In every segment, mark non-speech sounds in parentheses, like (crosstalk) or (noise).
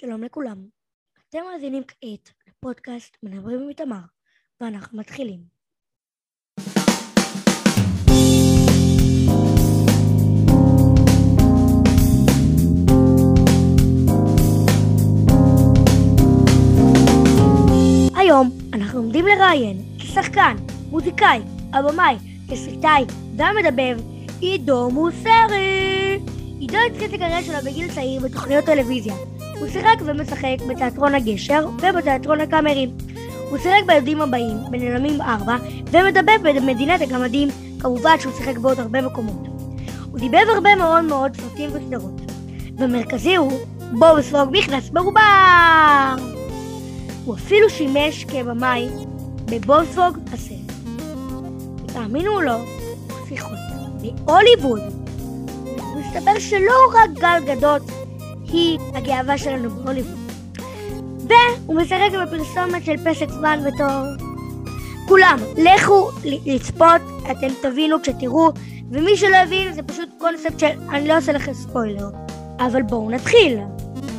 שלום לכולם. אתם מאזינים כעת לפודקאסט מדברים עם איתמר, ואנחנו מתחילים. היום אנחנו עומדים לראיין כשחקן, מוזיקאי, הבמאי, תסריטאי והמדבב עידו מוסרי. עידו התחיל את הקריירה שלו בגיל צעיר בתוכניות טלוויזיה. הוא שיחק ומשחק בתיאטרון הגשר ובתיאטרון הקאמרי. הוא שיחק בילדים הבאים, בנעלמים 4, ומדבב במדינת הגמדים, כמובן שהוא שיחק בעוד הרבה מקומות. הוא דיבב הרבה מאוד מאוד סרטים וסדרות. ומרכזי הוא בוב ספוג מכנס מרובר! הוא אפילו שימש כבמאי בבוב ספוג הסרט. תאמינו או לא, הוא שיחות בהוליווד. מסתבר שלא רק גל גדות היא הגאווה שלנו בהוליווד. והוא משחק בפרסומת של פסק זמן בתור... כולם, לכו לצפות, אתם תבינו כשתראו, ומי שלא הבין זה פשוט קונספט של אני לא עושה לכם ספוילר. אבל בואו נתחיל.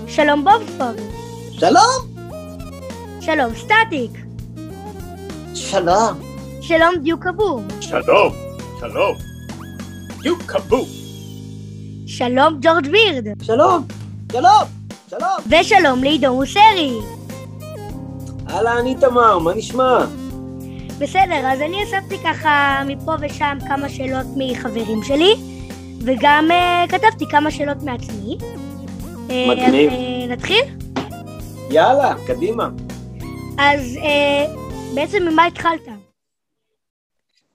שלום בובספוג. שלום! שלום סטטיק. שלום! שלום דיוק אבור. שלום, שלום. יו קבו. שלום ג'ורג' בירד. שלום! שלום! שלום! ושלום לעידו מוסרי. אהלן איתמר, מה נשמע? בסדר, אז אני אספתי ככה מפה ושם כמה שאלות מחברים שלי, וגם uh, כתבתי כמה שאלות מעצמי. מגניב. uh, נתחיל? יאללה, קדימה. אז uh, בעצם ממה התחלת?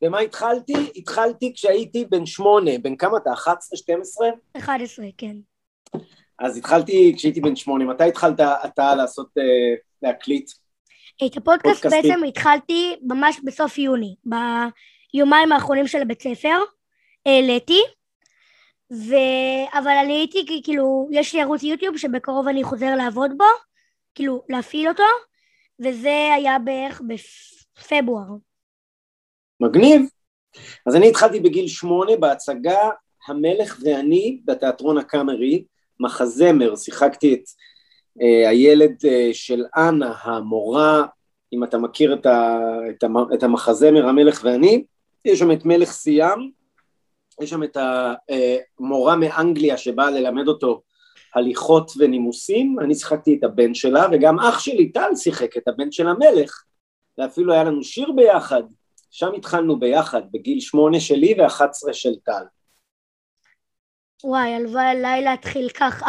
במה התחלתי? התחלתי כשהייתי בן שמונה. בן כמה אתה? 11? 12? 11, כן. אז התחלתי כשהייתי בן שמונה. מתי התחלת אתה לעשות, אה, להקליט? את הפודקאסט. בעצם התחלתי ממש בסוף יוני, ביומיים האחרונים של הבית ספר, העליתי, ו... אבל אני הייתי, כאילו, יש לי ערוץ יוטיוב שבקרוב אני חוזר לעבוד בו, כאילו, להפעיל אותו, וזה היה בערך בפברואר. מגניב. אז אני התחלתי בגיל שמונה בהצגה המלך ואני בתיאטרון הקאמרי, מחזמר, שיחקתי את אה, הילד אה, של אנה, המורה, אם אתה מכיר את, ה, את, המ, את המחזמר המלך ואני, יש שם את מלך סיאם, יש שם את המורה מאנגליה שבאה ללמד אותו הליכות ונימוסים, אני שיחקתי את הבן שלה, וגם אח שלי טל שיחק את הבן של המלך, ואפילו היה לנו שיר ביחד, שם התחלנו ביחד, בגיל שמונה שלי ואחת עשרה של טל. וואי, הלוואי עליי להתחיל ככה,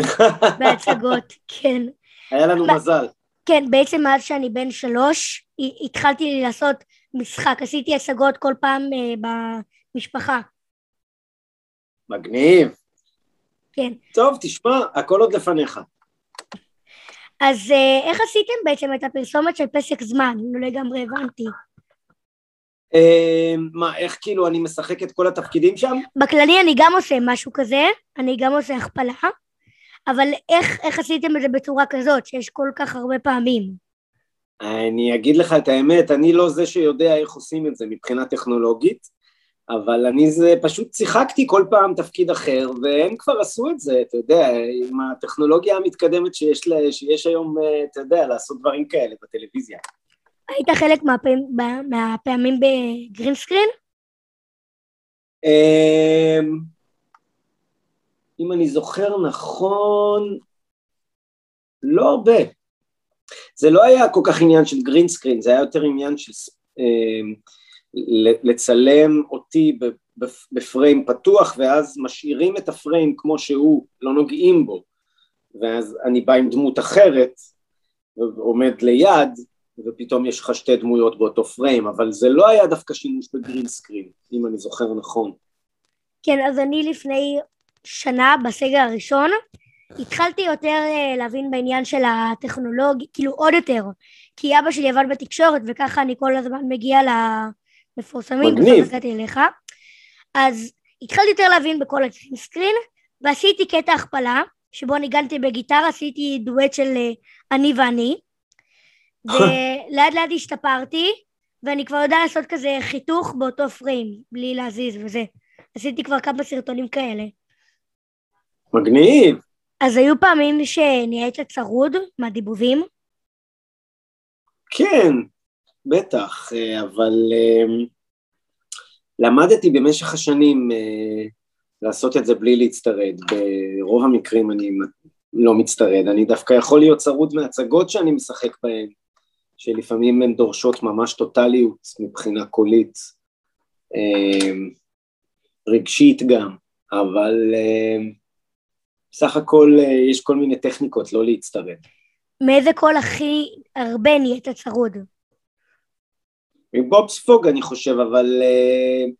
(laughs) בהצגות, כן. היה לנו מזל. כן, בעצם מאז שאני בן שלוש, התחלתי לעשות משחק, עשיתי השגות כל פעם אה, במשפחה, מגניב. כן. טוב, תשמע, הכל עוד לפניך. אז אה, איך עשיתם בעצם את הפרסומת של פסק זמן? לא לגמרי הבנתי. אה, מה, איך כאילו אני משחק את כל התפקידים שם? בכללי אני גם עושה משהו כזה, אני גם עושה הכפלה, אבל איך, איך עשיתם את זה בצורה כזאת, שיש כל כך הרבה פעמים? אני אגיד לך את האמת, אני לא זה שיודע איך עושים את זה מבחינה טכנולוגית, אבל אני זה, פשוט שיחקתי כל פעם תפקיד אחר, והם כבר עשו את זה, אתה יודע, עם הטכנולוגיה המתקדמת שיש, לה, שיש היום, אה, אתה יודע, לעשות דברים כאלה בטלוויזיה. היית חלק מהפעמים, מהפעמים בגרינסקרין? אמ, אם אני זוכר נכון, לא הרבה. זה לא היה כל כך עניין של גרין סקרין, זה היה יותר עניין של אמ, לצלם אותי בפריים פתוח, ואז משאירים את הפריים כמו שהוא, לא נוגעים בו, ואז אני בא עם דמות אחרת, ועומד ליד, ופתאום יש לך שתי דמויות באותו פריים, אבל זה לא היה דווקא שימוש בגרין סקרין, אם אני זוכר נכון. כן, אז אני לפני שנה, בסגר הראשון, התחלתי יותר אה, להבין בעניין של הטכנולוגיה, כאילו עוד יותר, כי אבא שלי עבד בתקשורת וככה אני כל הזמן מגיע למפורסמים, מגניב. הגעתי אליך, אז התחלתי יותר להבין בכל הסקרין, ועשיתי קטע הכפלה, שבו ניגנתי בגיטרה, עשיתי דואט של אה, אני ואני, ולאט (laughs) לאט השתפרתי, ואני כבר יודע לעשות כזה חיתוך באותו פריים, בלי להזיז וזה. עשיתי כבר כמה סרטונים כאלה. מגניב. אז היו פעמים שנהיית צרוד מהדיבובים? כן, בטח, אה, אבל אה, למדתי במשך השנים אה, לעשות את זה בלי להצטרד. ברוב המקרים אני לא מצטרד, אני דווקא יכול להיות צרוד מהצגות שאני משחק בהן, שלפעמים הן דורשות ממש טוטליות מבחינה קולית, רגשית גם, אבל סך הכל יש כל מיני טכניקות לא להצטרד. מאיזה קול הכי הרבה נהיית צרוד? מבוב ספוג אני חושב, אבל uh,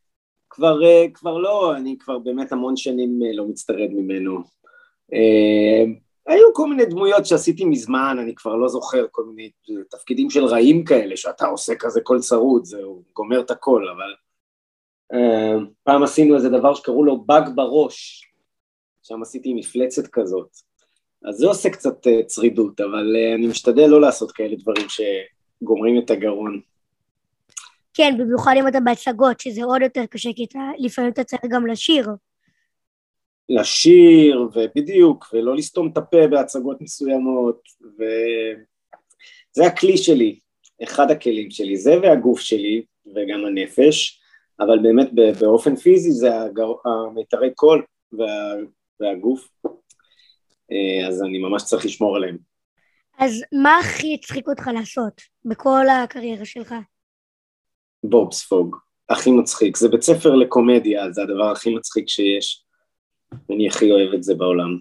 כבר, uh, כבר לא, אני כבר באמת המון שנים uh, לא מצטרד ממנו. Uh, היו כל מיני דמויות שעשיתי מזמן, אני כבר לא זוכר, כל מיני תפקידים של רעים כאלה, שאתה עושה כזה קול צרוד, זהו, גומר את הכל, אבל uh, פעם עשינו איזה דבר שקראו לו באג בראש, שם עשיתי מפלצת כזאת. אז זה עושה קצת uh, צרידות, אבל אני משתדל לא לעשות כאלה דברים שגומרים את הגרון. כן, במיוחד אם אתה בהצגות, שזה עוד יותר קשה, כי אתה, לפעמים אתה צריך גם לשיר. לשיר, ובדיוק, ולא לסתום את הפה בהצגות מסוימות, וזה הכלי שלי, אחד הכלים שלי, זה והגוף שלי, וגם הנפש, אבל באמת באופן פיזי זה הגר... המיתרי קול וה... והגוף, אה, אז אני ממש צריך לשמור עליהם. אז מה הכי הצחיק אותך לעשות בכל הקריירה שלך? בובספוג, הכי מצחיק, זה בית ספר לקומדיה, זה הדבר הכי מצחיק שיש, אני הכי אוהב את זה בעולם.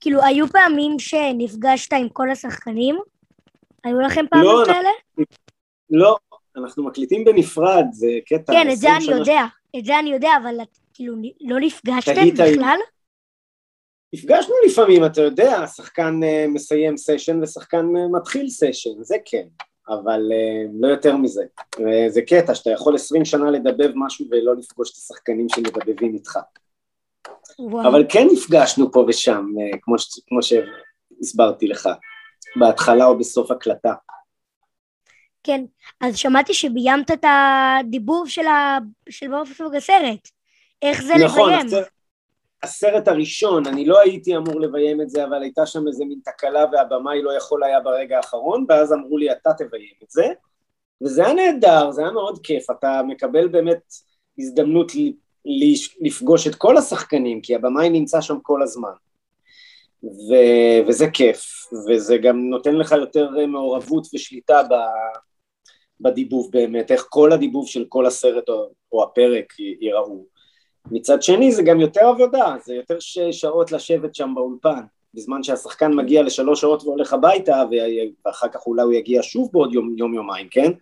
כאילו, היו פעמים שנפגשת עם כל השחקנים? היו לכם פעמים לא, כאלה? לא, אנחנו מקליטים בנפרד, זה קטע. כן, את זה אני יודע. את זה אני יודע, אבל את, כאילו, לא נפגשתם בכלל? נפגשנו לפעמים, אתה יודע, שחקן uh, מסיים סשן ושחקן uh, מתחיל סשן, זה כן. אבל uh, לא יותר מזה. וזה קטע שאתה יכול עשרים שנה לדבב משהו ולא לפגוש את השחקנים שמדבבים איתך. וואו. אבל כן נפגשנו פה ושם, uh, כמו, ש... כמו שהסברתי לך, בהתחלה או בסוף הקלטה. כן, אז שמעתי שביימת את הדיבור של, ה... של באופן הסרט. איך זה נכון, לביים? נכון, הסרט הראשון, אני לא הייתי אמור לביים את זה, אבל הייתה שם איזה מין תקלה והבמאי לא יכול היה ברגע האחרון, ואז אמרו לי, אתה תביים את זה, וזה היה נהדר, זה היה מאוד כיף, אתה מקבל באמת הזדמנות לפגוש את כל השחקנים, כי הבמאי נמצא שם כל הזמן. ו... וזה כיף, וזה גם נותן לך יותר מעורבות ושליטה ב... בדיבוב באמת, איך כל הדיבוב של כל הסרט או, או הפרק ייראו. מצד שני זה גם יותר עבודה, זה יותר שעות לשבת שם באולפן, בזמן שהשחקן מגיע לשלוש שעות והולך הביתה, ואחר כך אולי הוא יגיע שוב בעוד יום, יום יומיים, כן?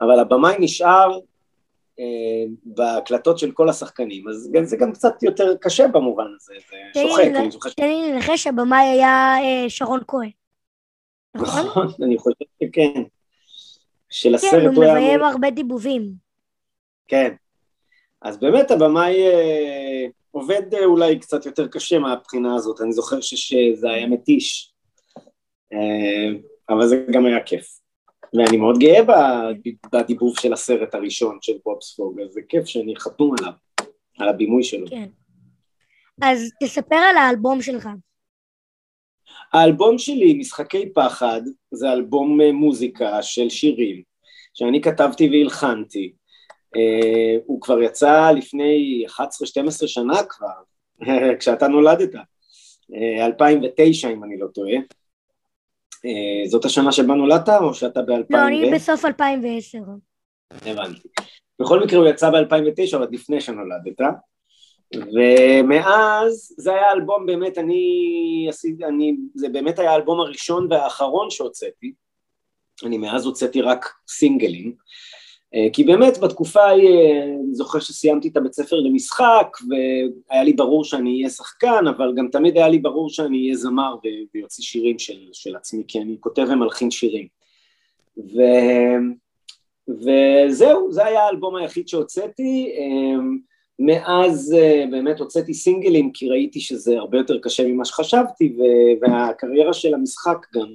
אבל הבמאי נשאר אה, בהקלטות של כל השחקנים, אז זה גם קצת יותר קשה במובן הזה, זה שוחק, אני זוכר תן לי לנחש שהבמאי היה אה, שרון כהן. נכון? נכון, (laughs) אני חושב שכן. של הסרט כן, הוא מביים הרבה דיבובים. כן, אז באמת הבמאי אה, עובד אה, אולי קצת יותר קשה מהבחינה הזאת, אני זוכר שזה היה מתיש, אה, אבל זה גם היה כיף. ואני מאוד גאה בדיבוב של הסרט הראשון של בובספוג, אז זה כיף שאני חתום עליו, על הבימוי שלו. כן. אז תספר על האלבום שלך. האלבום שלי, משחקי פחד, זה אלבום מוזיקה של שירים, שאני כתבתי והלחנתי. Uh, הוא כבר יצא לפני 11-12 שנה כבר, (laughs) כשאתה נולדת, uh, 2009 אם אני לא טועה. Uh, זאת השנה שבה נולדת או שאתה ב-2000? לא, אני בסוף 2010. הבנתי. בכל מקרה הוא יצא ב-2009, אבל לפני שנולדת. ומאז זה היה אלבום באמת, אני עשיתי, אני, זה באמת היה האלבום הראשון והאחרון שהוצאתי. אני מאז הוצאתי רק סינגלים. אה, כי באמת בתקופה ההיא, אה, אני זוכר שסיימתי את הבית ספר למשחק והיה לי ברור שאני אהיה שחקן, אבל גם תמיד היה לי ברור שאני אהיה זמר ויוציא שירים של, של עצמי, כי אני כותב ומלחין שירים. ו... וזהו, זה היה האלבום היחיד שהוצאתי, אה, מאז באמת הוצאתי סינגלים כי ראיתי שזה הרבה יותר קשה ממה שחשבתי והקריירה של המשחק גם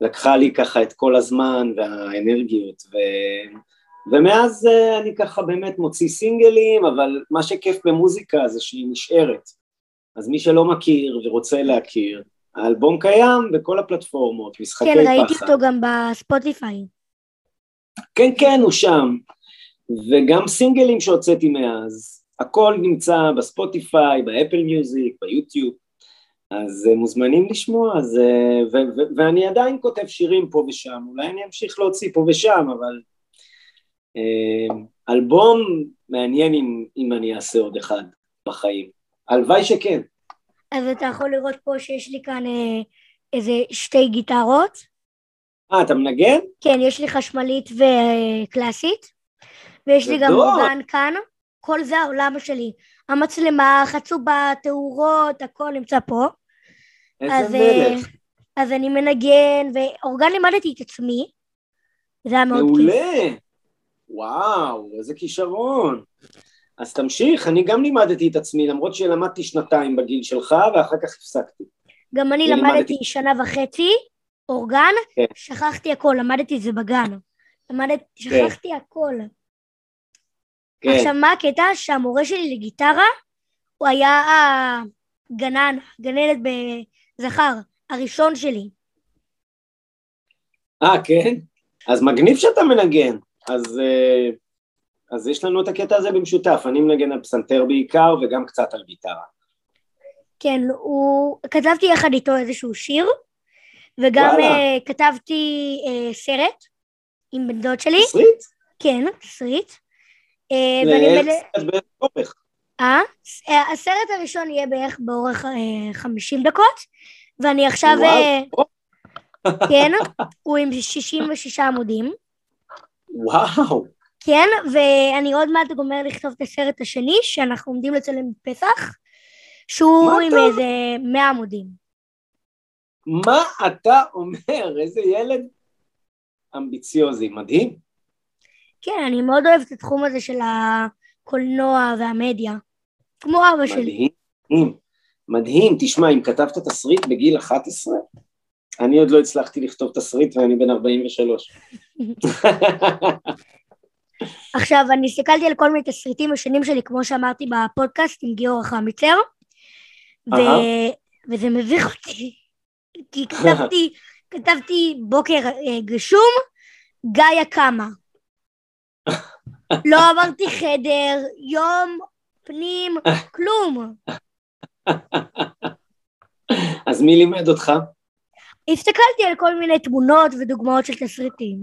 לקחה לי ככה את כל הזמן והאנרגיות ו... ומאז אה, אני ככה באמת מוציא סינגלים, אבל מה שכיף במוזיקה זה שהיא נשארת. אז מי שלא מכיר ורוצה להכיר, האלבום קיים בכל הפלטפורמות, משחקי כן, פחד. ראיתי אותו גם בספוטיפיי. כן, כן, הוא שם. וגם סינגלים שהוצאתי מאז, הכל נמצא בספוטיפיי, באפל מיוזיק, ביוטיוב, אז uh, מוזמנים לשמוע, אז, uh, ו- ו- ואני עדיין כותב שירים פה ושם, אולי אני אמשיך להוציא פה ושם, אבל אלבום מעניין אם, אם אני אעשה עוד אחד בחיים. הלוואי שכן. אז אתה יכול לראות פה שיש לי כאן אה, איזה שתי גיטרות. אה, אתה מנגן? כן, יש לי חשמלית וקלאסית, ויש לי גם. אורגן כאן. כל זה העולם שלי. המצלמה, חצובה, תאורות, הכל נמצא פה. אז, איזה אה, מלך. אז אני מנגן, ואורגן לימדתי את עצמי. זה היה מאוד כיף. מעולה. וואו, איזה כישרון. אז תמשיך, אני גם לימדתי את עצמי, למרות שלמדתי שנתיים בגיל שלך, ואחר כך הפסקתי. גם אני ולימדתי. למדתי שנה וחצי אורגן, כן. שכחתי הכל, למדתי את זה בגן. למדתי, שכחתי הכל. כן, עכשיו, מה הקטע? שהמורה שלי לגיטרה, הוא היה הגנן, גננת בזכר, הראשון שלי. אה, כן? אז מגניב שאתה מנגן. אז, אה, אז יש לנו את הקטע הזה במשותף, אני מנגן על פסנתר בעיקר, וגם קצת על גיטרה. כן, הוא... כתבתי יחד איתו איזשהו שיר, וגם uh, כתבתי uh, סרט עם בן דוד שלי, תסריט? כן, תסריט. Uh, ואני. לסרט באורך. אה? הסרט הראשון יהיה בערך באורך אה, 50 דקות, ואני עכשיו, כן, הוא עם 66 עמודים, וואו, כן, ואני עוד מעט גומר לכתוב את הסרט השני, שאנחנו עומדים לצלם בפסח, שהוא עם אתה- איזה 100 עמודים. מה אתה אומר? איזה ילד אמביציוזי, מדהים. כן, אני מאוד אוהבת את התחום הזה של הקולנוע והמדיה, כמו אבא שלי. מדהים, מדהים, מדהים. תשמע, אם כתבת תסריט בגיל 11, אני עוד לא הצלחתי לכתוב תסריט ואני בן 43. עכשיו, אני הסתכלתי על כל מיני תסריטים השונים שלי, כמו שאמרתי בפודקאסט עם גיורא חמיצר, ו... וזה מביך אותי, כי כתבתי, (laughs) כתבתי בוקר אה, גשום, גיא קמה. לא אמרתי חדר, יום, פנים, כלום. (laughs) אז מי לימד אותך? הסתכלתי על כל מיני תמונות ודוגמאות של תסריטים,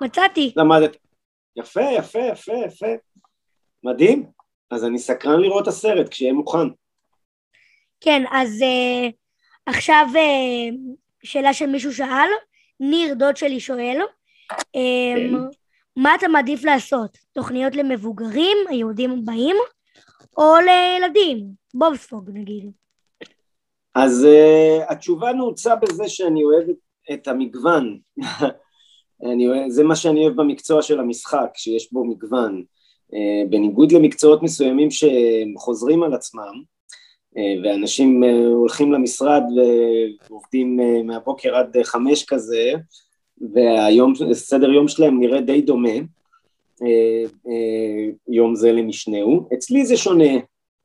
ומצאתי. למדת. יפה, יפה, יפה, יפה. מדהים. אז אני סקרן לראות את הסרט כשיהיה מוכן. כן, אז uh, עכשיו uh, שאלה שמישהו שאל, ניר דוד שלי שואל, um, מה אתה מעדיף לעשות? תוכניות למבוגרים, היהודים הבאים, או לילדים? בובספוג נגיד. אז uh, התשובה נעוצה בזה שאני אוהב את- את המגוון. (laughs) אני אוהב, זה מה שאני אוהב במקצוע של המשחק, שיש בו מגוון. Uh, בניגוד למקצועות מסוימים שחוזרים על עצמם, uh, ואנשים uh, הולכים למשרד ועובדים uh, מהבוקר עד uh, חמש כזה, והיום, סדר יום שלהם נראה די דומה, uh, uh, יום זה למשנהו. אצלי זה שונה,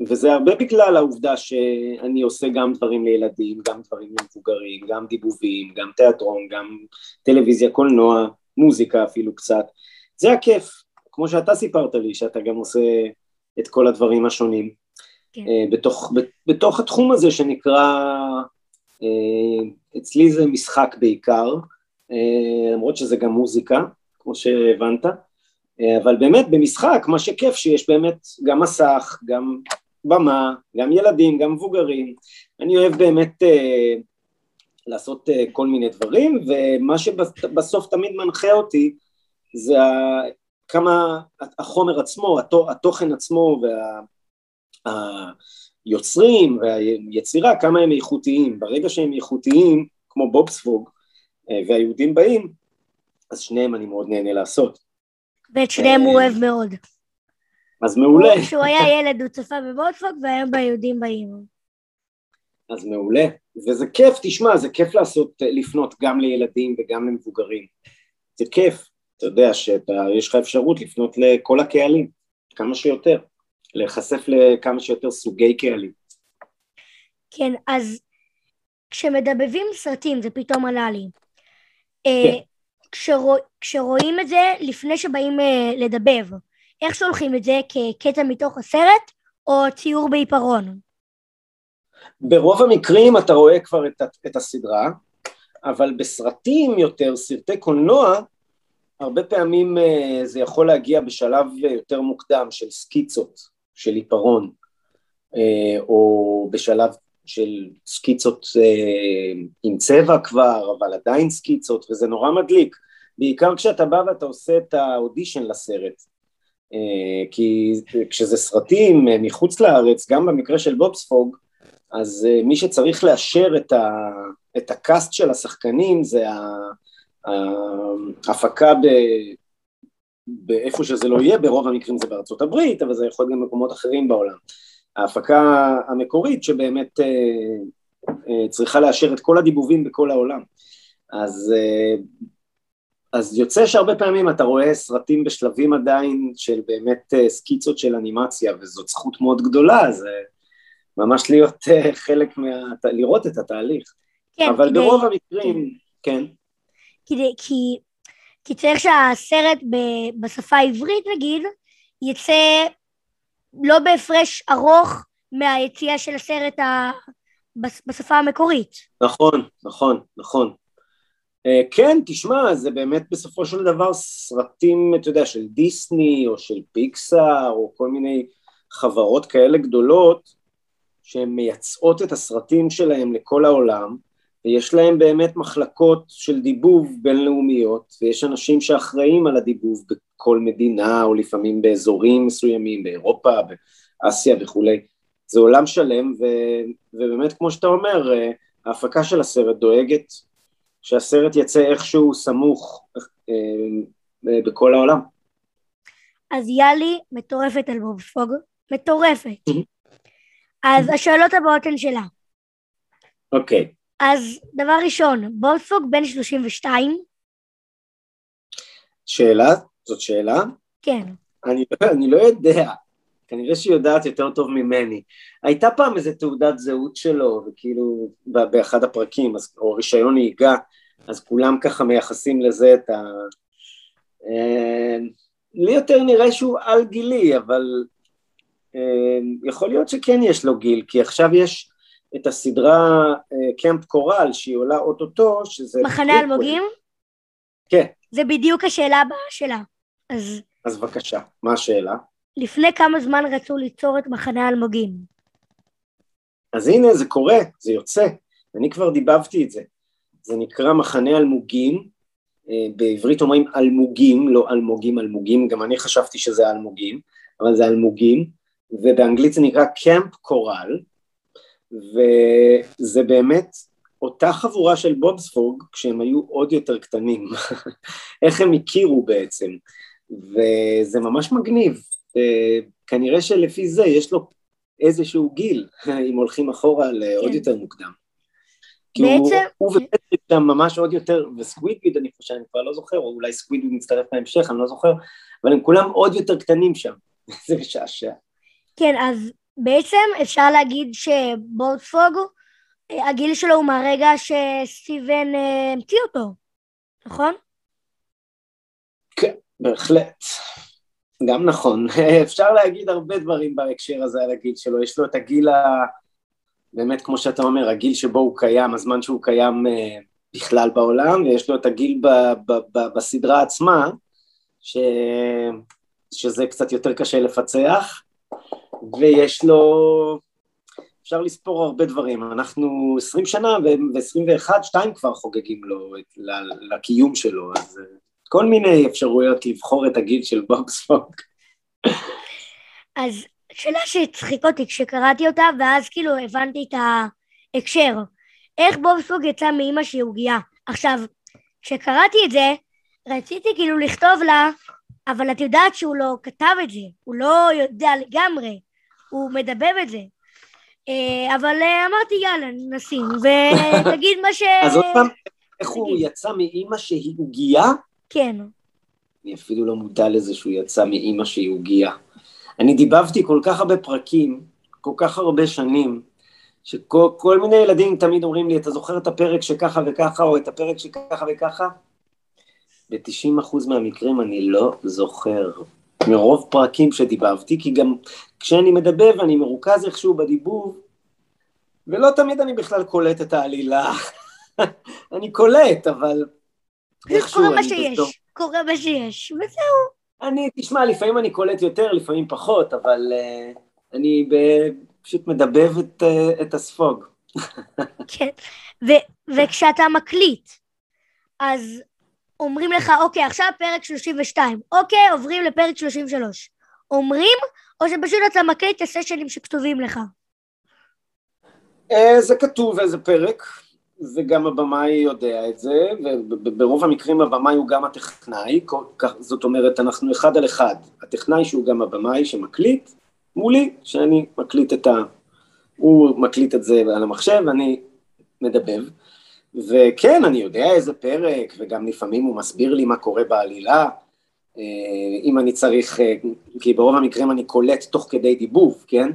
וזה הרבה בגלל העובדה שאני עושה גם דברים לילדים, גם דברים למבוגרים, גם דיבובים, גם תיאטרון, גם טלוויזיה, קולנוע, מוזיקה אפילו קצת. זה הכיף, כמו שאתה סיפרת לי, שאתה גם עושה את כל הדברים השונים. כן. אה, בתוך, בתוך התחום הזה שנקרא, אה, אצלי זה משחק בעיקר, אה, למרות שזה גם מוזיקה, כמו שהבנת, אבל באמת במשחק מה שכיף שיש באמת גם מסך, גם במה, גם ילדים, גם מבוגרים, אני אוהב באמת אה, לעשות אה, כל מיני דברים, ומה שבסוף תמיד מנחה אותי זה ה- כמה החומר עצמו, התו- התוכן עצמו והיוצרים והיצירה, כמה הם איכותיים. ברגע שהם איכותיים, כמו בובספוג, אה, והיהודים באים, אז שניהם אני מאוד נהנה לעשות. ואת שניהם אה, הוא אוהב מאוד. אז מעולה, כשהוא היה ילד הוא צפה בבובספוג, והיום ביהודים באים. אז מעולה. וזה כיף, תשמע, זה כיף לעשות, לפנות גם לילדים וגם למבוגרים. זה כיף, אתה יודע שיש לך אפשרות לפנות לכל הקהלים, כמה שיותר, להיחשף לכמה שיותר סוגי קהלים. כן, אז כשמדבבים סרטים, זה פתאום עלה לי. כן. אה, כשרוא, כשרואים את זה לפני שבאים אה, לדבב, איך שולחים את זה? כקטע מתוך הסרט או ציור בעיפרון? ברוב המקרים אתה רואה כבר את, את הסדרה, אבל בסרטים יותר, סרטי קולנוע, הרבה פעמים אה, זה יכול להגיע בשלב יותר מוקדם של סקיצות, של עיפרון, אה, או בשלב של סקיצות אה, עם צבע כבר, אבל עדיין סקיצות, וזה נורא מדליק, בעיקר כשאתה בא ואתה עושה את האודישן לסרט. אה, כי כשזה סרטים אה, מחוץ לארץ, גם במקרה של בובספוג, אז אה, מי שצריך לאשר את, ה, את הקאסט של השחקנים זה ההפקה ב, באיפה שזה לא יהיה, ברוב המקרים זה בארצות הברית, אבל זה יכול להיות גם במקומות אחרים בעולם. ההפקה המקורית שבאמת אה, אה, צריכה לאשר את כל הדיבובים בכל העולם. אז, אה, אז יוצא שהרבה פעמים אתה רואה סרטים בשלבים עדיין של באמת אה, סקיצות של אנימציה, וזאת זכות מאוד גדולה, זה ממש להיות אה, חלק מה... לראות את התהליך. כן, אבל כדי, ברוב המקרים, כן, כדי, כי, כי צריך שהסרט ב, בשפה העברית נגיד, יצא לא בהפרש ארוך מהיציאה של הסרט ה, בש- בשפה המקורית. נכון, נכון, נכון. אה, כן, תשמע, זה באמת בסופו של דבר סרטים, אתה יודע, של דיסני או של פיקסאר או כל מיני חברות כאלה גדולות שהן מייצאות את הסרטים שלהם לכל העולם ויש להם באמת מחלקות של דיבוב בינלאומיות ויש אנשים שאחראים על הדיבוב בכל מדינה או לפעמים באזורים מסוימים, באירופה, באסיה וכולי. זה עולם שלם ו, ובאמת כמו שאתה אומר, אה, ההפקה של הסרט דואגת שהסרט יצא איכשהו סמוך אה, אה, בכל העולם. אז יאלי מטורפת על בובספוג, מטורפת. Mhm. אז השאלות הבאות הן שלה. אוקיי, אז דבר ראשון, בובספוג בן 32? שאלה? זאת שאלה? כן. אני, לא- אני לא יודע, כנראה שהיא יודעת יותר טוב ממני. הייתה פעם איזה תעודת זהות שלו, וכאילו באחד הפרקים, אז, או רישיון נהיגה, אז כולם ככה מייחסים לזה את ה... אה, לי יותר נראה שהוא על גילי, אבל אה, יכול להיות שכן יש לו גיל, כי עכשיו יש את הסדרה אה, קמפ קורל, שהיא עולה אוטוטו, שזה... מחנה אלמוגים? כן, זה בדיוק השאלה הבאה שלה. אז אז בבקשה, מה השאלה? לפני כמה זמן רצו ליצור את מחנה אלמוגים? אז הנה זה קורה, זה יוצא, אני כבר דיבבתי את זה. זה נקרא מחנה אלמוגים, אה, בעברית אומרים אלמוגים, לא אלמוגים אלמוגים, גם אני חשבתי שזה אלמוגים, אבל זה אלמוגים, ובאנגלית זה נקרא קמפ קורל, וזה באמת אותה חבורה של בובספוג כשהם היו עוד יותר קטנים, (laughs) איך הם הכירו בעצם, וזה ממש מגניב, כנראה שלפי זה יש לו איזשהו גיל, (laughs) אם הולכים אחורה לעוד כן. יותר מוקדם. כי הוא, בעצם- הוא ופטריק שם ממש עוד יותר, וסקווידוויד אני חושב, אני כבר לא זוכר, או אולי סקווידוויד מצטרף בהמשך, אני לא זוכר, אבל הם כולם עוד יותר קטנים שם, (laughs) זה משעשע. כן, אז בעצם אפשר להגיד שבובספוג, אה, הגיל שלו הוא מהרגע שסטיבן אה, המציא אותו, נכון? כן, בהחלט. גם נכון. (laughs) אפשר להגיד הרבה דברים בהקשר הזה על הגיל שלו. יש לו את הגיל ה... באמת, כמו שאתה אומר, הגיל שבו הוא קיים, הזמן שהוא קיים אה, בכלל בעולם, ויש לו את הגיל ב, ב, ב, בסדרה עצמה, ש... שזה קצת יותר קשה לפצח, ויש לו... אפשר לספור הרבה דברים. אנחנו 20 שנה ו-21, שתיים כבר חוגגים לו, לקיום שלו, אז אה, כל מיני אפשרויות לבחור את הגיל של בוקספוג. אז שאלה שהצחיק אותי כשקראתי אותה, ואז כאילו הבנתי את ההקשר. איך בובספוג יצא מאימא שהיא עוגייה? עכשיו, כשקראתי את זה, רציתי כאילו לכתוב לה, אבל את יודעת שהוא לא כתב את זה, הוא לא יודע לגמרי, הוא מדבב את זה. אה, אבל אה, אמרתי יאללה נשים, (laughs) ותגיד מה ש... אז עוד פעם, איך הוא. יצא מאימא שהיא עוגייה? כן, אני אפילו לא מודע לזה שהוא יצא מאימא שהיא עוגייה. אני דיבבתי כל כך הרבה פרקים, כל כך הרבה שנים, שכל מיני ילדים תמיד אומרים לי, אתה זוכר את הפרק שככה וככה, או את הפרק שככה וככה? ב-90% מהמקרים אני לא זוכר. מרוב פרקים שדיבבתי, כי גם כשאני מדבב אני מרוכז איכשהו בדיבוב, ולא תמיד אני בכלל קולט את העלילה. (laughs) אני קולט, אבל איכשהו. קורה מה שיש, קורה מה שיש, וזהו. אני, תשמע, לפעמים אני קולט יותר, לפעמים פחות, אבל uh, אני ב... פשוט מדבב את, uh, את הספוג. (laughs) כן, ו- וכשאתה מקליט, אז אומרים לך, אוקיי, עכשיו פרק 32, אוקיי, עוברים לפרק 33. אומרים, או שפשוט אתה מקליט את הסשנים שכתובים לך? אה, זה כתוב איזה פרק, וגם הבמאי יודע את זה, וברוב המקרים הבמאי הוא גם הטכנאי, זאת אומרת, אנחנו אחד על אחד. הטכנאי שהוא גם הבמאי שמקליט, מולי, שאני מקליט את ה... הוא מקליט את זה על המחשב, אני מדבב. וכן, אני יודע איזה פרק, וגם לפעמים הוא מסביר לי מה קורה בעלילה, אה, אם אני צריך, אה, כי ברוב המקרים אני קולט תוך כדי דיבוב, כן?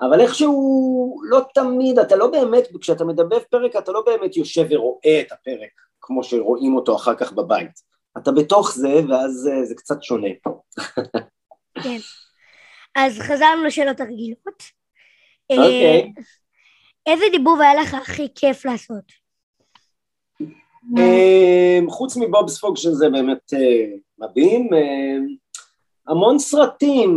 אבל איכשהו לא תמיד, אתה לא באמת, כשאתה מדבב פרק אתה לא באמת יושב ורואה את הפרק כמו שרואים אותו אחר כך בבית. אתה בתוך זה, ואז זה, זה קצת שונה. כן. אז חזרנו לשאלות הרגילות. אוקיי. אה, איזה דיבוב היה לך הכי כיף לעשות? אמ, חוץ מבובספוג שזה באמת אה, מדהים, אמ, המון סרטים,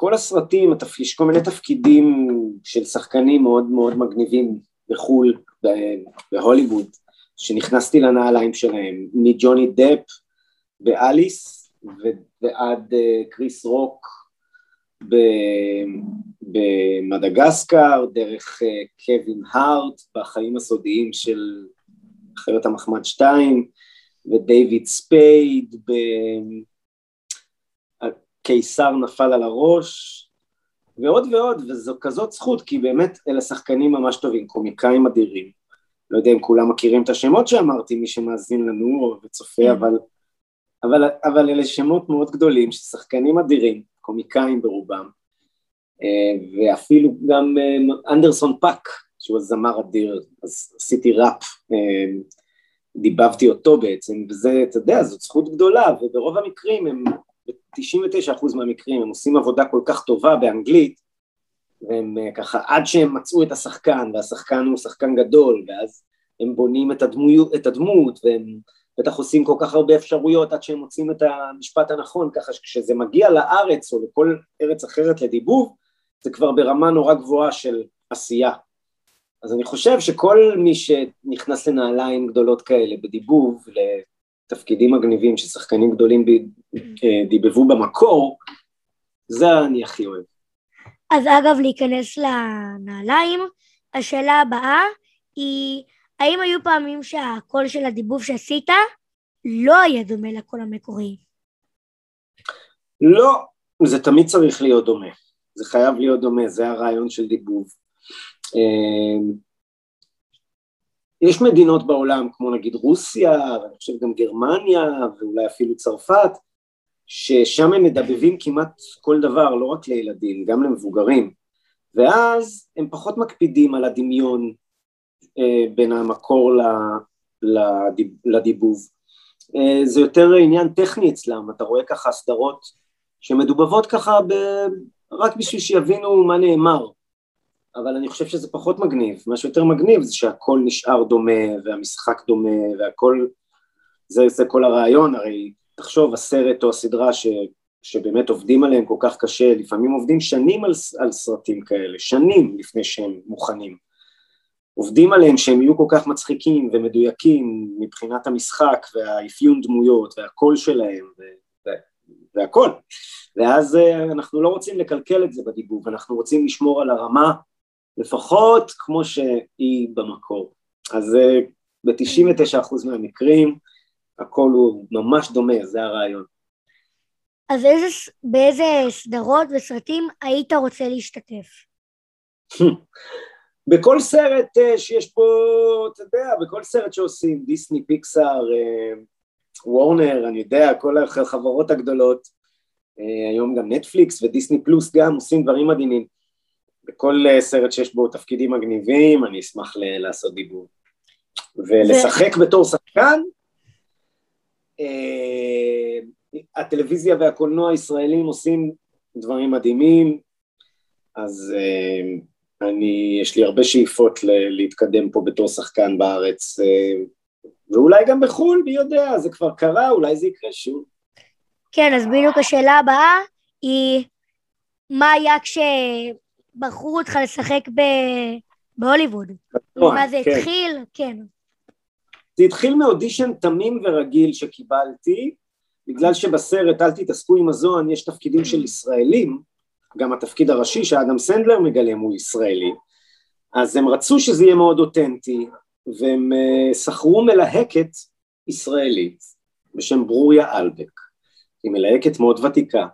כל הסרטים, יש כל מיני תפקידים של שחקנים מאוד מאוד מגניבים בחו"ל, בהוליווד, שנכנסתי לנעליים שלהם, מג'וני דפ באליס ועד אה, קריס רוק במדגסקר, דרך אה, קווין הארט בחיים הסודיים של חיות המחמד 2, ודייוויד ספייד בקיסר נפל על הראש, ועוד ועוד, וזו כזאת זכות, כי באמת אלה שחקנים ממש טובים, קומיקאים אדירים. לא יודע אם כולם מכירים את השמות שאמרתי, מי שמאזין לנו וצופה, כן. אבל, אבל, אבל אלה שמות מאוד גדולים, שחקנים אדירים, קומיקאים ברובם, אה, ואפילו גם אה, אנדרסון פאק, שהוא הזמר אדיר, אז עשיתי ראפ, אה, דיבבתי אותו בעצם, וזה, אתה יודע, זאת זכות גדולה, וברוב המקרים הם, ב-99% מהמקרים הם עושים עבודה כל כך טובה באנגלית, והם אה, ככה, עד שהם מצאו את השחקן, והשחקן הוא שחקן גדול, ואז הם בונים את, הדמו, את הדמות, והם בטח עושים כל כך הרבה אפשרויות עד שהם מוצאים את המשפט הנכון, ככה שכשזה מגיע לארץ או לכל ארץ אחרת לדיבוב, זה כבר ברמה נורא גבוהה של עשייה. אז אני חושב שכל מי שנכנס לנעליים גדולות כאלה בדיבוב לתפקידים מגניבים ששחקנים גדולים אה, דיבבו במקור, זה אני הכי אוהב. אז אגב, להיכנס לנעליים, השאלה הבאה היא, האם היו פעמים שהקול של הדיבוב שעשית לא היה דומה לקול המקורי? לא, זה תמיד צריך להיות דומה. זה חייב להיות דומה, זה הרעיון של דיבוב. יש מדינות בעולם, כמו נגיד רוסיה, ואני חושב גם גרמניה, ואולי אפילו צרפת, ששם הם מדבבים כמעט כל דבר, לא רק לילדים, גם למבוגרים, ואז הם פחות מקפידים על הדמיון אה, בין המקור לדיבוב. אה, זה יותר עניין טכני אצלם, אתה רואה ככה סדרות שמדובבות ככה ב... רק בשביל שיבינו מה נאמר, אבל אני חושב שזה פחות מגניב, מה שיותר מגניב זה שהכל נשאר דומה והמשחק דומה והכל, זה, זה כל הרעיון, הרי תחשוב הסרט או הסדרה ש, שבאמת עובדים עליהם כל כך קשה, לפעמים עובדים שנים על, על סרטים כאלה, שנים לפני שהם מוכנים, עובדים עליהם שהם יהיו כל כך מצחיקים ומדויקים מבחינת המשחק והאפיון דמויות והקול שלהם ו, והכל, ואז אה, אנחנו לא רוצים לקלקל את זה בדיבוב, אנחנו רוצים לשמור על הרמה לפחות כמו שהיא במקור. אז אה, ב-99% מהמקרים הכל הוא ממש דומה, זה הרעיון. אז איזה, באיזה סדרות וסרטים היית רוצה להשתתף? (laughs) בכל סרט אה, שיש פה, אתה יודע, בכל סרט שעושים, דיסני, פיקסאר, אה, וורנר, אני יודע, כל החברות הגדולות, היום גם נטפליקס ודיסני פלוס גם עושים דברים מדהימים. בכל אה, סרט שיש בו תפקידים מגניבים, אני אשמח ל- לעשות דיבור. ולשחק בתור שחקן, אה, הטלוויזיה והקולנוע הישראלים עושים דברים מדהימים, אז אה, אני, יש לי הרבה שאיפות ל- להתקדם פה בתור שחקן בארץ, אה, ואולי גם בחו"ל, מי יודע, זה כבר קרה, אולי זה יקרה שוב. כן, אז בדיוק השאלה הבאה היא, מה היה כשבחרו אותך לשחק ב- בהוליווד? מה זה כן. התחיל? כן. זה התחיל מאודישן תמים ורגיל שקיבלתי, בגלל שבסרט אל תתעסקו עם הזוהן יש תפקידים של ישראלים, גם התפקיד הראשי שאדם סנדלר מגלם הוא ישראלי, אז הם רצו שזה יהיה מאוד אותנטי, והם אה, שכרו מלהקת ישראלית בשם ברוריה אלבק, היא מלהקת מאוד ותיקה.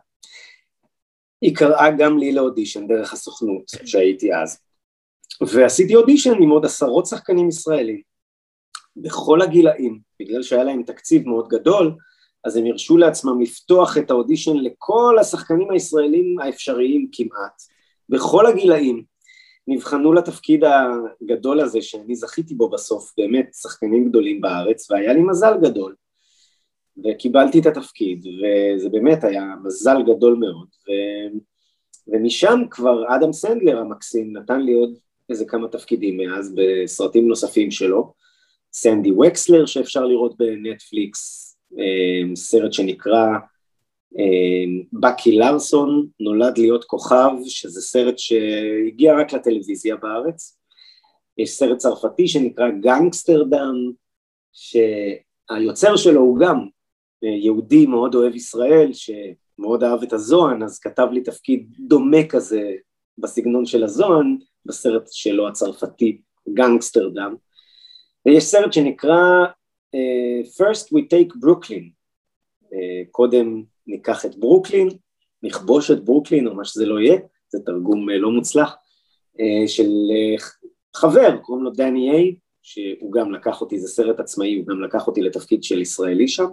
היא קראה גם לי לאודישן דרך הסוכנות שהייתי אז, ועשיתי אודישן עם עוד עשרות שחקנים ישראלים. בכל הגילאים, בגלל שהיה להם תקציב מאוד גדול, אז הם הרשו לעצמם לפתוח את האודישן לכל השחקנים הישראלים האפשריים כמעט, בכל הגילאים. נבחנו לתפקיד הגדול הזה שאני זכיתי בו בסוף, באמת שחקנים גדולים בארץ, והיה לי מזל גדול. וקיבלתי את התפקיד, וזה באמת היה מזל גדול מאוד. ו... ומשם כבר אדם סנדלר המקסים נתן לי עוד איזה כמה תפקידים מאז בסרטים נוספים שלו. סנדי וקסלר שאפשר לראות בנטפליקס, אה, סרט שנקרא אה, בקי לארסון, נולד להיות כוכב, שזה סרט שהגיע רק לטלוויזיה בארץ. יש סרט צרפתי שנקרא גנגסטרדם, שהיוצר שלו הוא גם יהודי מאוד אוהב ישראל, שמאוד אהב את הזוהן, אז כתב לי תפקיד דומה כזה בסגנון של הזוהן, בסרט שלו הצרפתי, גנגסטרדם. ויש סרט שנקרא uh, First We Take Brooklyn, uh, קודם ניקח את ברוקלין, נכבוש את ברוקלין או מה שזה לא יהיה, זה תרגום uh, לא מוצלח, של חבר, קוראים לו דני איי, שהוא גם לקח אותי, זה סרט עצמאי, הוא גם לקח אותי לתפקיד של ישראלי שם,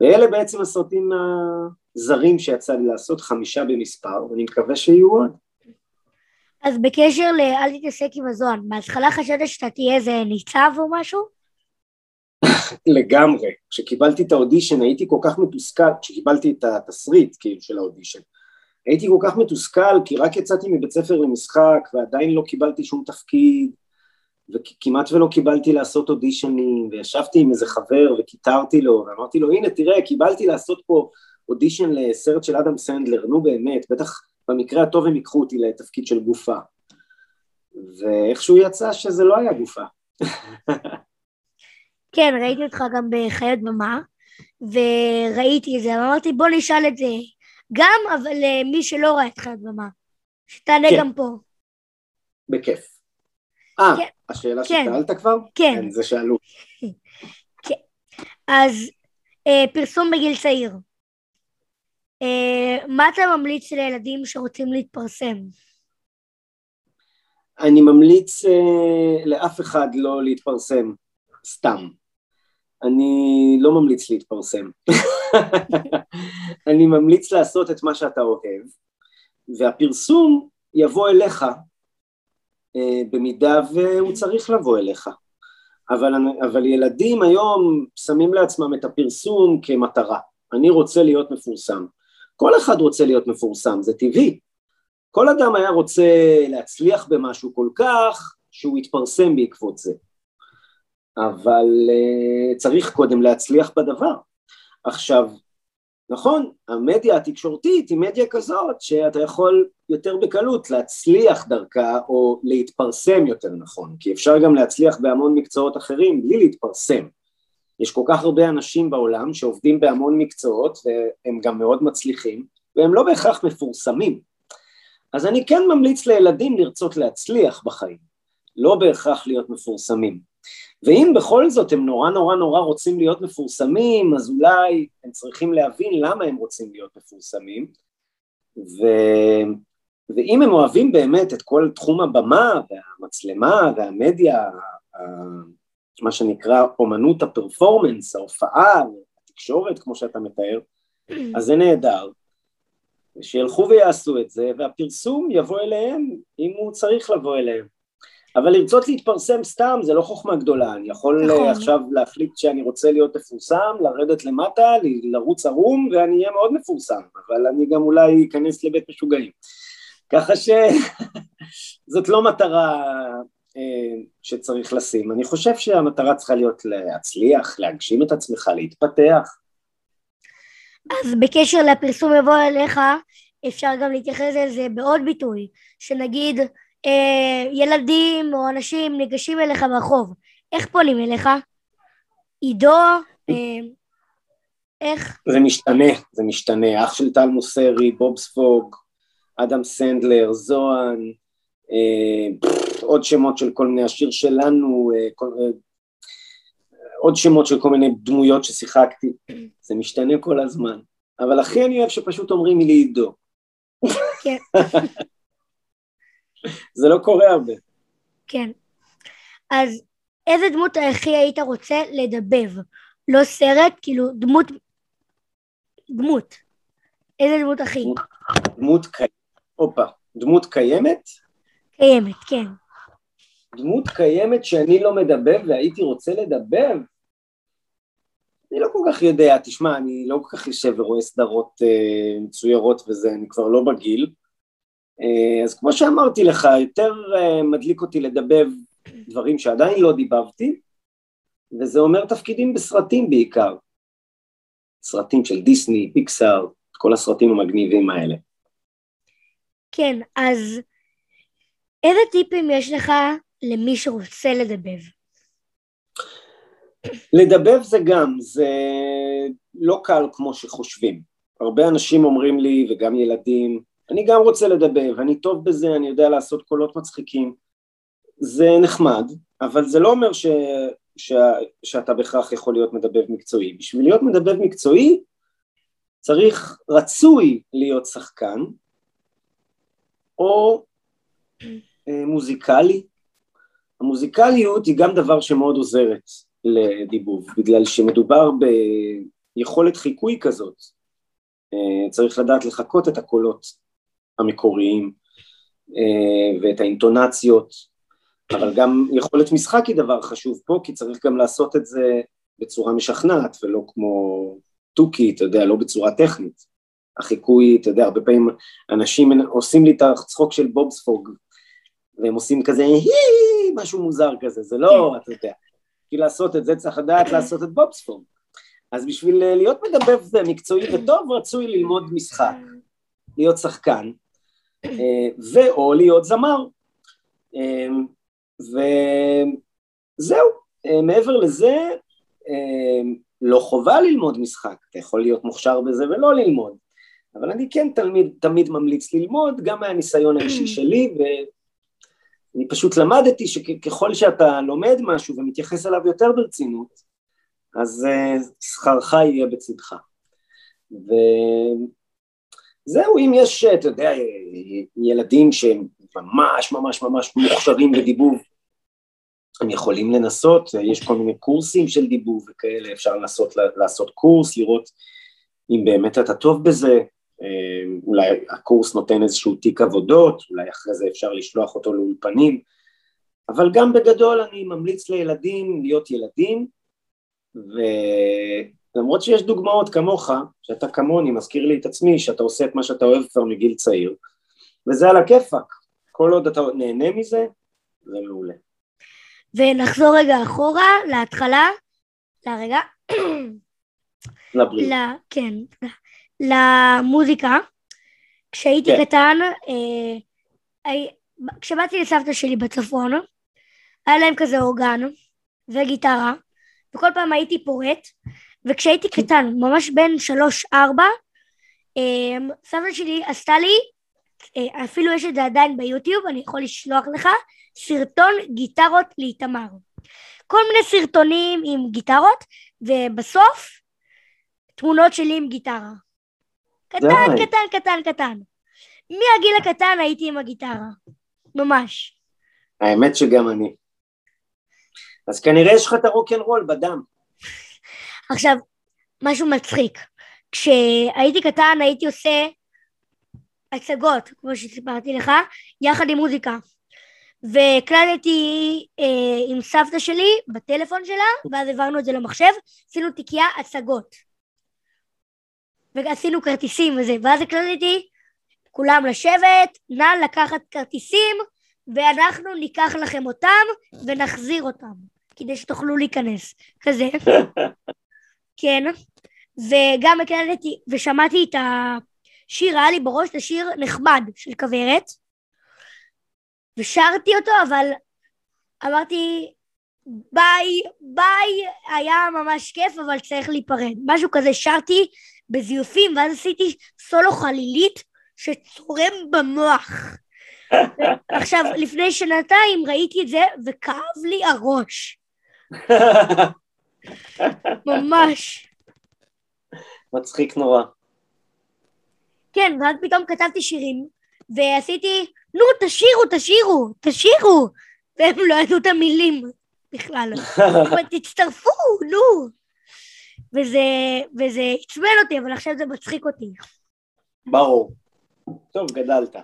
ואלה בעצם הסרטים הזרים שיצא לי לעשות, חמישה במספר, ואני מקווה שיהיו עוד. אז בקשר ל"אל תתעסק עם הזוהן", בהתחלה חשבת שאתה תהיה איזה ניצב או משהו? לגמרי. כשקיבלתי את האודישן הייתי כל כך מתוסכל, כשקיבלתי את התסריט כאילו של האודישן, הייתי כל כך מתוסכל כי רק יצאתי מבית ספר למשחק ועדיין לא קיבלתי שום תפקיד וכמעט ולא קיבלתי לעשות אודישנים וישבתי עם איזה חבר וקיטרתי לו ואמרתי לו הנה תראה קיבלתי לעשות פה אודישן לסרט של אדם סנדלר נו באמת בטח במקרה הטוב הם ייקחו אותי לתפקיד של גופה ואיכשהו יצא שזה לא היה גופה כן, ראיתי אותך גם בחיות במה, וראיתי את זה, אמרתי בוא נשאל את זה גם, אבל uh, מי שלא ראה את חיות במה, שתענה כן. גם פה. בכיף. אה, כן. השאלה כן. ששאלת כבר? כן, כן, זה שאלו. (laughs) אז uh, פרסום בגיל צעיר. Uh, מה אתה ממליץ לילדים שרוצים להתפרסם? אני ממליץ uh, לאף אחד לא להתפרסם, סתם. אני לא ממליץ להתפרסם. (laughs) אני ממליץ לעשות את מה שאתה אוהב, והפרסום יבוא אליך במידה והוא צריך לבוא אליך. אבל, אבל ילדים היום שמים לעצמם את הפרסום כמטרה. אני רוצה להיות מפורסם. כל אחד רוצה להיות מפורסם, זה טבעי. כל אדם היה רוצה להצליח במשהו כל כך שהוא יתפרסם בעקבות זה. אבל uh, צריך קודם להצליח בדבר. עכשיו, נכון, המדיה התקשורתית היא מדיה כזאת שאתה יכול יותר בקלות להצליח דרכה או להתפרסם יותר נכון, כי אפשר גם להצליח בהמון מקצועות אחרים בלי להתפרסם. יש כל כך הרבה אנשים בעולם שעובדים בהמון מקצועות והם גם מאוד מצליחים והם לא בהכרח מפורסמים. אז אני כן ממליץ לילדים לרצות להצליח בחיים, לא בהכרח להיות מפורסמים. ואם בכל זאת הם נורא נורא נורא רוצים להיות מפורסמים, אז אולי הם צריכים להבין למה הם רוצים להיות מפורסמים, ו... ואם הם אוהבים באמת את כל תחום הבמה והמצלמה והמדיה, מה שנקרא אומנות הפרפורמנס, ההופעה, התקשורת כמו שאתה מתאר, (clears throat) אז זה נהדר. שילכו ויעשו את זה, והפרסום יבוא אליהם אם הוא צריך לבוא אליהם. אבל לרצות להתפרסם סתם זה לא חוכמה גדולה, אני יכול נכון. נכון. עכשיו להחליט שאני רוצה להיות מפורסם, לרדת למטה, לרוץ ערום, ואני אהיה מאוד מפורסם, אבל אני גם אולי אכנס לבית משוגעים. ככה שזאת (laughs) לא מטרה אה, שצריך לשים, אני חושב שהמטרה צריכה להיות להצליח, להגשים את עצמך, להתפתח. אז בקשר לפרסום יבוא אליך, אפשר גם להתייחס לזה בעוד ביטוי, שנגיד אה, ילדים או אנשים ניגשים אליך ברחוב, איך פונים אליך? עידו? אה, איך? זה משתנה, זה משתנה, אח של טל מוסרי, בוב ספוג, אדם סנדלר, זוהן, אה, עוד שמות של כל מיני, השיר שלנו, אה, כל, אה, עוד שמות של כל מיני דמויות ששיחקתי, זה משתנה כל הזמן, אבל הכי אני אוהב שפשוט אומרים לי עידו. כן. (laughs) זה לא קורה הרבה. כן. אז איזה דמות הכי היית רוצה לדבב? לא סרט, כאילו דמות... דמות. איזה דמות הכי? דמות קיימת, הופה, דמות קיימת? קיימת, כן. דמות קיימת שאני לא מדבב והייתי רוצה לדבב? אני לא כל כך יודע, תשמע, אני לא כל כך יושב ורואה סדרות אה, מצוירות וזה, אני כבר לא בגיל. אה, אז כמו שאמרתי לך, יותר אה, מדליק אותי לדבב דברים שעדיין לא דיבבתי, וזה אומר תפקידים בסרטים בעיקר. סרטים של דיסני, פיקסאר, כל הסרטים המגניבים האלה. כן, אז איזה טיפים יש לך למי שרוצה לדבב? לדבב זה גם, זה לא קל כמו שחושבים. הרבה אנשים אומרים לי, וגם ילדים, אני גם רוצה לדבב, אני טוב בזה, אני יודע לעשות קולות מצחיקים. זה נחמד, אבל זה לא אומר ש, ש, שאתה בהכרח יכול להיות מדבב מקצועי. בשביל להיות מדבב מקצועי צריך, רצוי להיות שחקן, או אה, מוזיקלי. המוזיקליות היא גם דבר שמאוד עוזרת לדיבוב, בגלל שמדובר ביכולת חיקוי כזאת. אה, צריך לדעת לחקות את הקולות המקוריים אה, ואת האינטונציות, אבל גם יכולת משחק היא דבר חשוב פה, כי צריך גם לעשות את זה בצורה משכנעת, ולא כמו תוכי, אתה יודע, לא בצורה טכנית. החיקוי, אתה יודע, הרבה פעמים אנשים עושים לי את הצחוק של בובספוג, והם עושים כזה משהו מוזר כזה, זה לא, אתה יודע. בשביל לעשות את זה צריך לדעת לעשות את בובספוג. אז בשביל להיות מדבב מקצועי וטוב, רצוי ללמוד משחק, להיות שחקן, ואו להיות זמר. וזהו, מעבר לזה, לא חובה ללמוד משחק, אתה יכול להיות מוכשר בזה ולא ללמוד, אבל אני כן תלמיד, תמיד ממליץ ללמוד, גם מהניסיון האישי (clears throat) שלי, ואני פשוט למדתי שככל שאתה לומד משהו ומתייחס אליו יותר ברצינות, אז שכרך יהיה בצדך. וזהו, אם יש, אתה יודע, ילדים שהם ממש ממש ממש מוכשרים בדיבוב, הם יכולים לנסות, יש כל מיני קורסים של דיבוב וכאלה, אפשר לנסות לעשות קורס, לראות אם באמת אתה טוב בזה, אולי הקורס נותן איזשהו תיק עבודות, אולי אחרי זה אפשר לשלוח אותו לאולפנים, אבל גם בגדול אני ממליץ לילדים להיות ילדים, ולמרות שיש דוגמאות כמוך, שאתה כמוני, מזכיר לי את עצמי, שאתה עושה את מה שאתה אוהב כבר מגיל צעיר, וזה על הכיפאק, כל עוד אתה נהנה מזה, זה מעולה. ונחזור רגע אחורה, להתחלה, לרגע, (clears throat) לבריאות. ל... כן, למוזיקה. כשהייתי כן. קטן, אה, הי... כשבאתי לסבתא שלי בצפון, היה להם כזה אורגן וגיטרה, וכל פעם הייתי פורט, וכשהייתי קטן, ממש בן שלוש-ארבע, אה, סבתא שלי עשתה לי, אה, אפילו יש את זה עדיין ביוטיוב, אני יכול לשלוח לך, סרטון גיטרות לאיתמר. כל מיני סרטונים עם גיטרות, ובסוף תמונות שלי עם גיטרה. קטן, די. קטן, קטן, קטן. מהגיל הקטן הייתי עם הגיטרה. ממש. האמת שגם אני. אז כנראה יש לך את הרוקנרול בדם. עכשיו, משהו מצחיק. כשהייתי קטן הייתי עושה הצגות, כמו שסיפרתי לך, יחד עם מוזיקה. והקלטתי אה, עם סבתא שלי בטלפון שלה, ואז העברנו את זה למחשב, עשינו תיקייה הצגות. ועשינו כרטיסים וזה, ואז הקלטתי כולם לשבת, נא לקחת כרטיסים, ואנחנו ניקח לכם אותם ונחזיר אותם, כדי שתוכלו להיכנס. כזה. (laughs) כן. וגם הקלטתי, ושמעתי את השיר, היה לי בראש את השיר נחמד של כוורת, ושרתי אותו, אבל אמרתי, ביי, ביי, היה ממש כיף, אבל צריך להיפרד. משהו כזה, שרתי בזיופים, ואז עשיתי סולו חלילית שצורם במוח. עכשיו, לפני שנתיים ראיתי את זה, וכאב לי הראש. (laughs) ממש. מצחיק נורא. כן, ואז פתאום כתבתי שירים, ועשיתי, נו, תשאירו, תשאירו, תשאירו. והם לא ידעו את המילים בכלל. תצטרפו, נו. וזה, וזה עצבן אותי, אבל עכשיו זה מצחיק אותי. ברור. טוב, גדלת.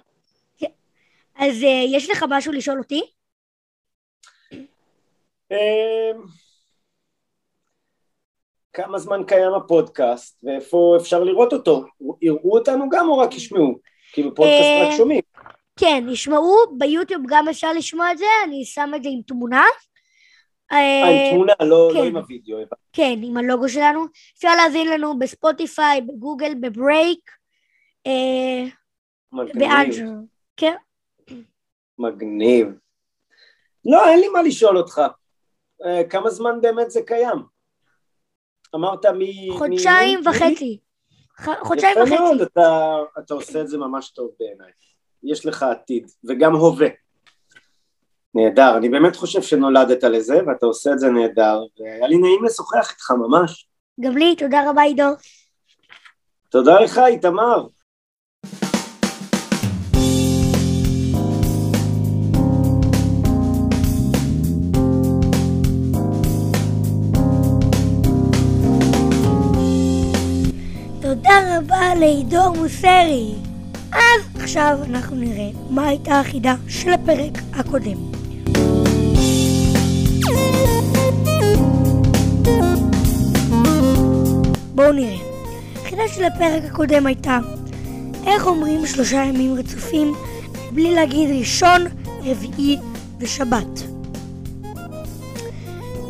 אז אה, יש לך משהו לשאול אותי? כמה זמן קיים הפודקאסט ואיפה אפשר לראות אותו? יראו אותנו גם או רק ישמעו? כי בפודקאסט אה, רק שומעים. כן, ישמעו, ביוטיוב גם אפשר לשמוע את זה, אני שם את זה עם תמונה. אה, עם תמונה, לא כן. לא עם הוידאו. כן, עם הלוגו שלנו. אפשר להזין לנו בספוטיפיי, בגוגל, בברייקר, אה. באנקר. כן. מגניב. לא, אין לי מה לשאול אותך. אה, כמה זמן באמת זה קיים? אמרת מ... חודשיים מ- וחצי. חודשיים יפה מאוד, וחצי. אתה, אתה עושה את זה ממש טוב בעיניי. יש לך עתיד, וגם הווה. נהדר, אני באמת חושב שנולדת לזה, ואתה עושה את זה נהדר, והיה לי נעים לשוחח איתך ממש. גם לי, תודה רבה עידו. תודה לך, איתמר. תודה רבה לעידו מוסרי. אז עכשיו אנחנו נראה מה הייתה החידה של הפרק הקודם. בואו נראה. החידה של הפרק הקודם הייתה איך אומרים שלושה ימים רצופים בלי להגיד ראשון, רביעי ושבת.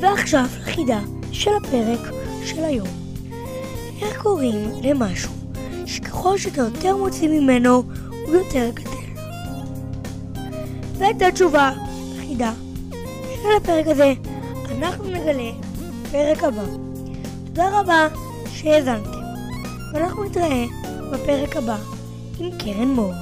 ועכשיו לחידה של הפרק של היום. קוראים למשהו שככל שאתה יותר מוציא ממנו הוא יותר גדל? ואת התשובה החידה של הפרק הזה אנחנו נגלה בפרק הבא. תודה רבה שהאזנתם, ואנחנו נתראה בפרק הבא עם קרן מור.